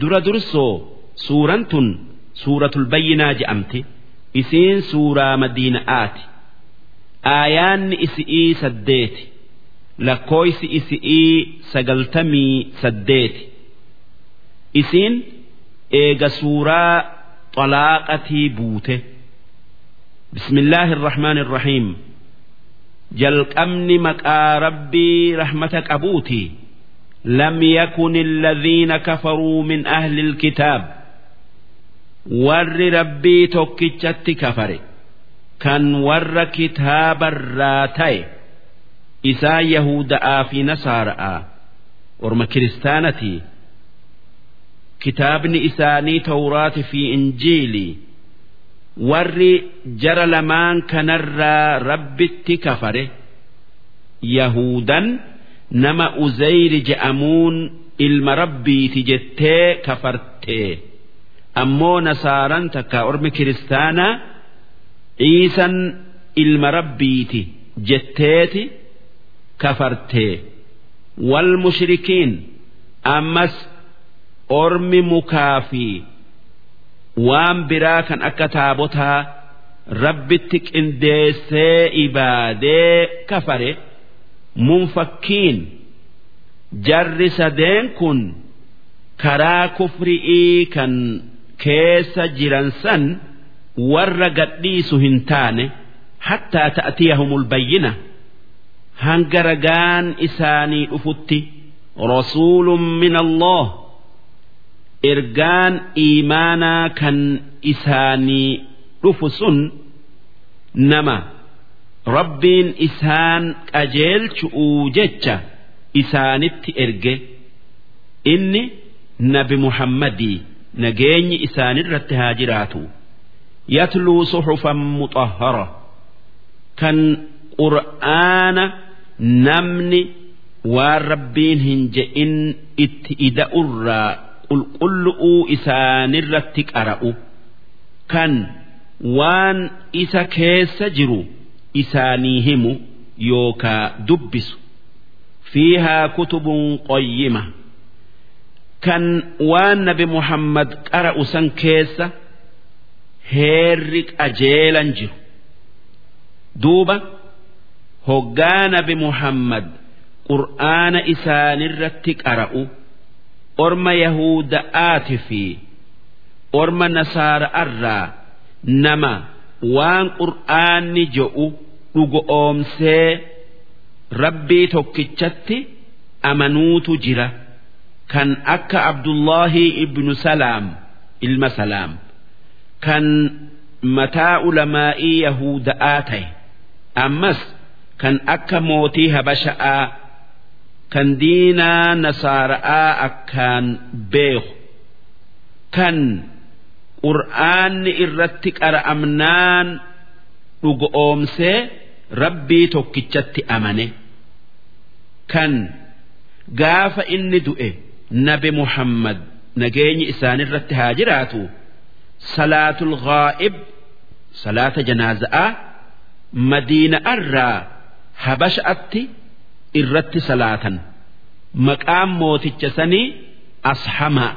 dura dursoo suuraan tun suuratul bayyinaa je'amti isiin suuraa madiina'aati. Aayaanni isi'ii saddeeti. Lakkooysi isi'ii sagaltamii saddeeti. Isiin eega suuraa xalaaqatii buute. Bismillaahi irrahmaan irrahiim jalqabni maqaa rabbii rahmata qabuuti lam yakun alladhiina kafaruu min ahli ilkitaab warri rabbii tokkichatti kafare kan warra kitaabarraa ta'e isaa yahuda'aa fi nasaara'aa orma kiristaanatii kitaabni isaanii tawraati fi injiilii warri jara lamaan kanarraa rabbitti kafare yahudan nama uzayri je'amuun ilma rabbiiti jettee kafartee. Ammoo nasaaran takka ormi kiristaanaa ciisan ilma rabbiiti jetteeti kafartee. Wal mushrikiin ammas ormi mukaa fi waan biraa kan akka taabotaa rabbitti qindeessee ibaadee kafare munfakkiin. Jarri sadeen kun karaa kufri'ii kan keessa jiran san warra gadhiisu hin taane hattaa ta'tiyahumul bayyina. Hanga ragaan isaanii dhufutti rasuulun min allah ergaan iimaanaa kan isaanii dhufu sun nama rabbiin isaan qajeelchu'uu jecha isaanitti erge. Inni nabi muhammadii nageenyi isaanirratti haa jiraatu. Yatluu suxufan muxahhara kan qur'aana namni waan rabbiin hin je'in itti ida'urraa qulqullu'uu isaanirratti qara'u. Kan waan isa keessa jiru isaanii himu yookaa dubbisu. Fiihaa kutubun qoyyima. Kan waan nabi muhammad qara'u san keessa heerri qajeelan jiru. Duuba hoggaa nabi muhammad qur'aana isaanirratti qara'u orma yahuda'aati fi orma nasaara'arraa nama waan qur'aanni je'u dhugoomsee rabbii tokkichatti amanuutu jira. Kan akka abdullaahi ibnu salaam ilma salaam. Kan mataa ulamaa'ii yahuda'aa ta'e. Ammas kan akka mootii habasha'aa kan diinaa nasaara'aa akkaan beeku. Kan qur'aanni irratti qara'amnaan dhugoomsee rabbii tokkichatti amane. Kan gaafa inni du'e nabi muhammad nageenyi isaanirratti haa jiraatu salaatul ghaa'ib salaata janaaza'aa madiina'arraa habasha'atti irratti salaatan. Maqaan mooticha sanii ashamaa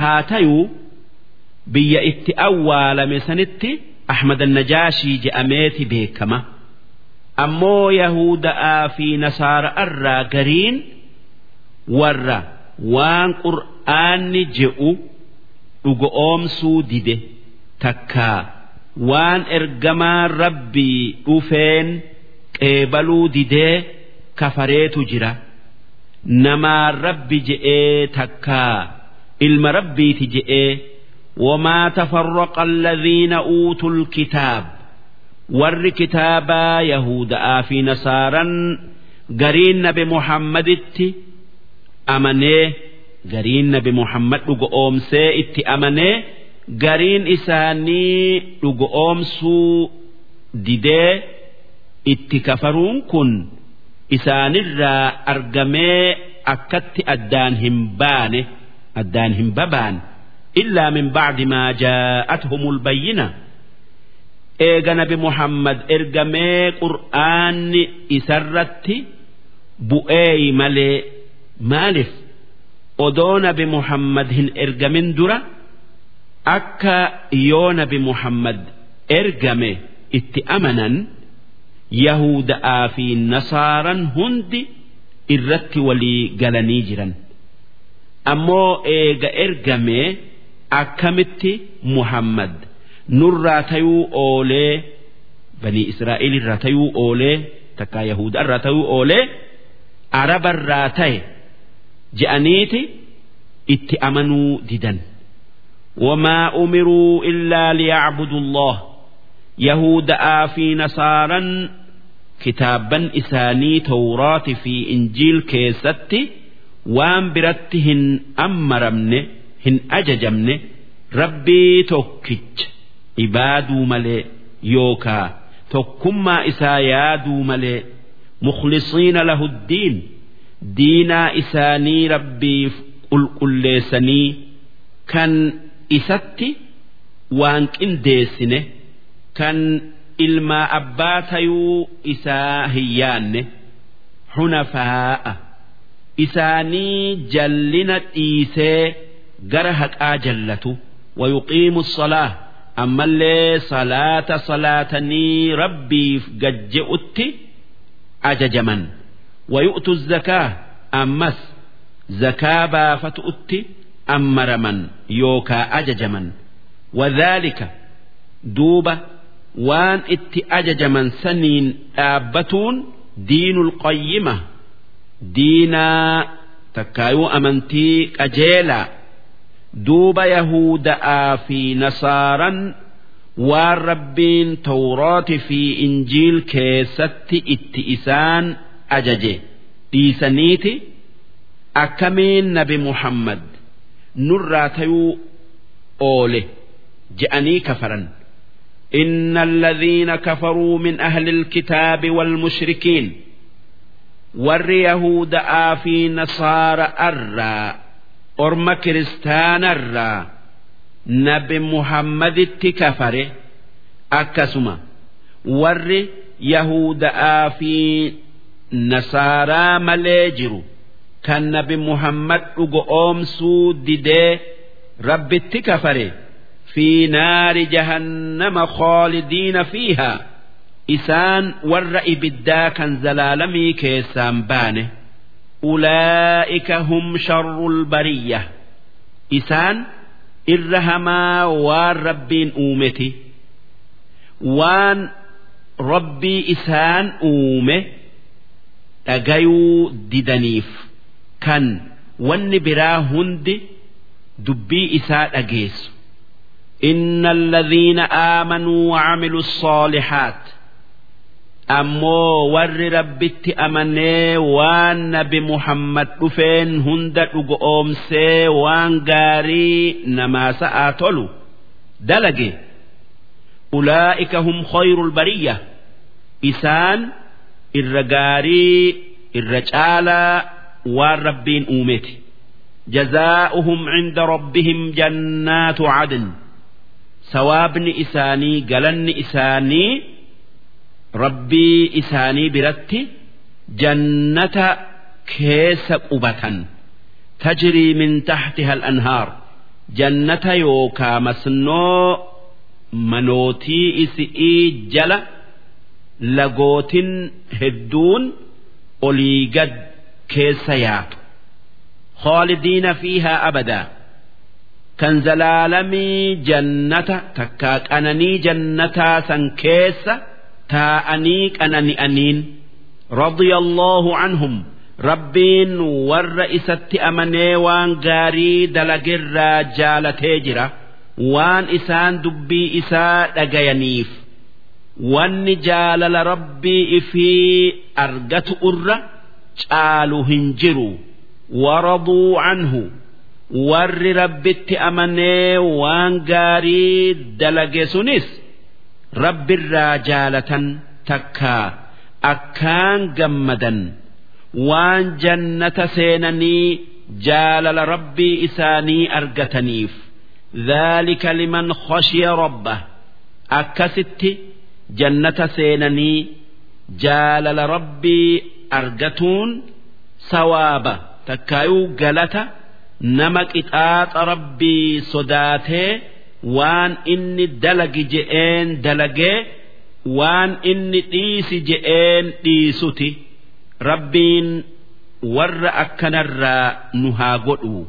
haa tayuu biyya itti awwaalame sanitti ahmad najaashii je'ameeti beekama ammoo yahuda'aa fi nasaara'arraa gariin warra waan qur'aanni je'u dhuga oomsuu dide. Takkaa waan ergamaan rabbii dhufeen qeebaluu didee kafareetu jira. Namaan rabbi je'ee takkaa ilma rabbiiti je'ee wamaa tafarraqa alladhiina uutul kitaab? warri kitaabaa Yahuda'aa fi Nasaaran gariin nabi Muhammaditti amanee gariin nabi Muhammad dhugo oomsee itti amanee gariin isaanii dhugo oomsuu didee itti kafaruun kun isaanirraa argamee akkatti addaan hin baane addaan hin babaan illaa min ba'di maa jaa'atuhumul bayyina. eega nabi muhammad ergamee qur'aanni isarratti bu'eeyi malee maaliif odoo nabi muhammad hin ergamin dura akka yoo nabi muhammad ergame itti amanan yahuda'aa fi nasaaran hundi irratti walii galanii jiran ammoo eega ergame akkamitti muhammad. Nurraa tayuu oolee banii israa'el irraa tayuu oolee takkaa yahuda irraa tayuu oolee arabarraa ta'e je'aniiti itti amanuu didan. Wamaa umiruu illaa liyacbudu allah yahuda'aa fi nasaaran kitaabban isaanii tawraati fi injiil keessatti waan biratti hin ammaramne hin ajajamne rabbii tokkicha ibaaduu malee yookaa tokkummaa isaa yaaduu malee mukhlisiina lahu diin diinaa isaanii rabbiif qulqulleessanii kan isatti waan qindeessine kan ilmaa abbaa tayuu isaa hin yaanne hunafaa'a. Isaanii jallina dhiisee gara haqaa jallatu wayuqiimu salaa ammallee salaata salaatanii rabbiif gajje'utti ajajaman. Wayu'tu zakaa ammas zakaa baafatu'utti ammaraman yookaa ajajaman. Wadhaalika duuba waan itti ajajaman saniin dhaabbatuun diinul qayyima diinaa takkaayuu amantii qajeelaa. duuba yahuda'aa fi nasaaran waan rabbiin tawrooti fi injiil keessatti itti isaan ajaje. Dhiisaniiti akkamiin nabi muhammad? Nurraa tayuu oole je'anii kafaran. إن الذين كفروا من أهل الكتاب والمشركين ور يهود آفي نصارى أرّى orma kiristaanarraa nabi muhammaditti kafare akkasuma. Warri yahuda'aa fi nasaaraa malee jiru. Kan nabi muhammad dhugo oomsuu didee rabbitti kafare. Fi naari jahannama khaalidiina fiihaa. Isaan warra ibiddaa kan zalaalamii keessaan baane ulaa'ika hum sharrul bariyya isaan irra hamaa waan rabbiin uumeti waan rabbii isaan uume dhagayuu didaniif kan wanni biraa hundi dubbii isaa dhageessu inna alladhiina aamanuu wa camilu الصالحات ammoo warri rabbitti amanee waan nabi muhammad dhufeen hunda dhugo oomsee waan gaarii namaa sa'aa tolu dalage. Ulaa'ika hum khayrul bariyya isaan irra gaarii irra caalaa waan rabbiin uumeti jazaa'uhum cinda rabbihim jannaatu cadn sawaabni isaanii galanni isaanii rabbii isaanii biratti jannata keessa qubatan. Tajrii min taxtiha al-anhaar. Jannata yookaa masnoo manootii isi'ii jala lagootin hedduun olii gad keessa yaatu. Khaalidiina fiihaa abadaa. Kan zalaalamii jannata takkaa qananii jannataa san keessa taa'anii qanani'aniin radiyallahu anhum. Rabbiin warra isatti amanee waan gaarii dalagirraa jaalatee jira. Waan isaan dubbii isaa dhagayaniif. Wanni jaalala rabbii ifii argatu irra caalu hin jiru. Waraduu anhu. Warri rabbitti amanee waan gaarii dalage sunis rabbirraa jaalatan takkaa akkaan gammadan waan jannata seenanii jaalala rabbii isaanii argataniif. ذلك لمن خشي ربه أكست جنة سينني جالل ربي أرجتون سوابا تكايو قلت نمك إتات ربي صداته waan inni dalagi je'een dalagee waan inni dhiisi je'een dhiisuti rabbiin warra akkanarraa nu haa godhu.